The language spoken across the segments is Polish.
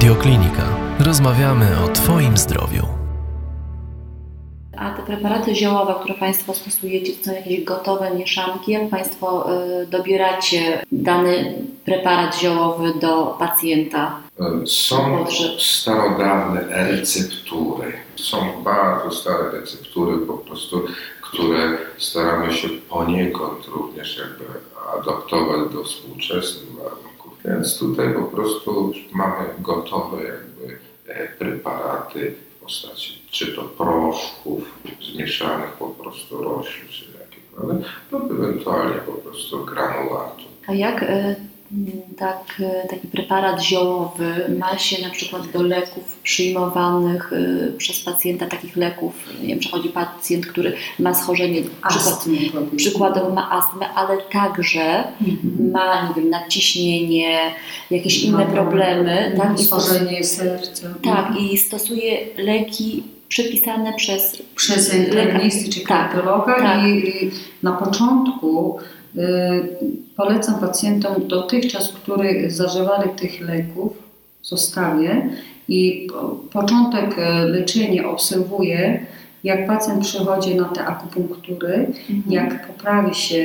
Radioklinika. Rozmawiamy o Twoim zdrowiu. A te preparaty ziołowe, które Państwo stosujecie, to są jakieś gotowe mieszanki? Jak Państwo y, dobieracie dany preparat ziołowy do pacjenta? Są starodawne receptury. Są bardzo stare receptury po prostu, które staramy się poniekąd również jakby adaptować do współczesnych warunków. Więc tutaj po prostu mamy gotowe jakby e, preparaty w postaci czy to proszków zmieszanych po prostu roślin, czy jakieś, lub ewentualnie po prostu granulatu. A jak y, tak, taki preparat ziołowy ma się na przykład do leków przyjmowanych y, przez pacjenta, takich leków, nie wiem, przechodzi pacjent, który ma schorzenie, przykład, przykładowo ma astmę, ale także mhm. ma, nie wiem, nadciśnienie, jakieś inne problemy. Tak, i schorzenie serca. Tak, i stosuje leki przepisane przez, przez internisty czy tak, kardiologa tak. i na początku Y, polecam pacjentom dotychczas, którzy zażywali tych leków, zostawię i początek y, leczenia obserwuję, jak pacjent przychodzi na te akupunktury, mhm. jak poprawi się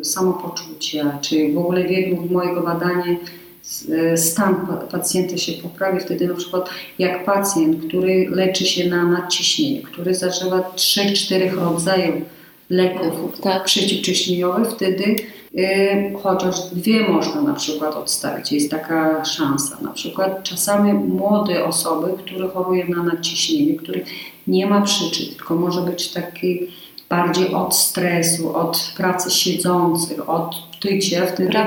y, samopoczucie, czy w ogóle według mojego badania stan pacjenta się poprawi, wtedy na przykład jak pacjent, który leczy się na nadciśnienie, który zażywa 3-4 rodzajów leków tak. przeciwciśnieniowych, wtedy y, chociaż dwie można na przykład odstawić. Jest taka szansa. Na przykład czasami młode osoby, które chorują na nadciśnienie, których nie ma przyczyn, tylko może być taki bardziej od stresu, od pracy siedzących, od tycia, wtedy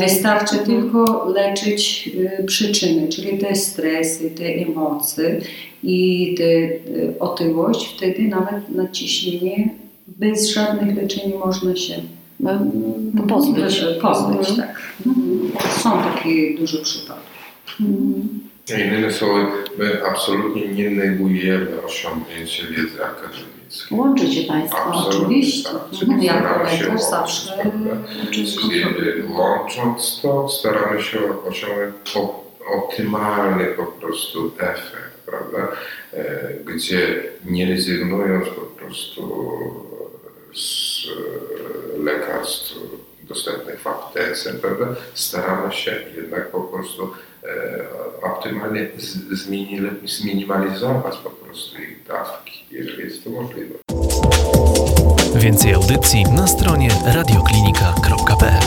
wystarczy mhm. tylko leczyć y, przyczyny, czyli te stresy, te emocje i te y, otyłość, wtedy nawet nadciśnienie bez żadnych leczeń można się mhm. pozbyć. Pozbyć, mhm. tak. Mhm. Są takie duże przypadki. Innymi słowy, my absolutnie nie negujemy osiągnięcia wiedzy akademickiej. Łączycie Państwo. Absolutnie, Oczywiście. Tak. Mhm. Jako lekarz zawsze. Łącząc to, staramy się osiągnąć optymalny po prostu efekt, prawda? E, gdzie nie rezygnując po prostu aptece, prawda? staramy się jednak po prostu e, optymalnie zminimalizować po prostu ich dawki, jeżeli jest to możliwe. Więcej audycji na stronie radioklinika.pl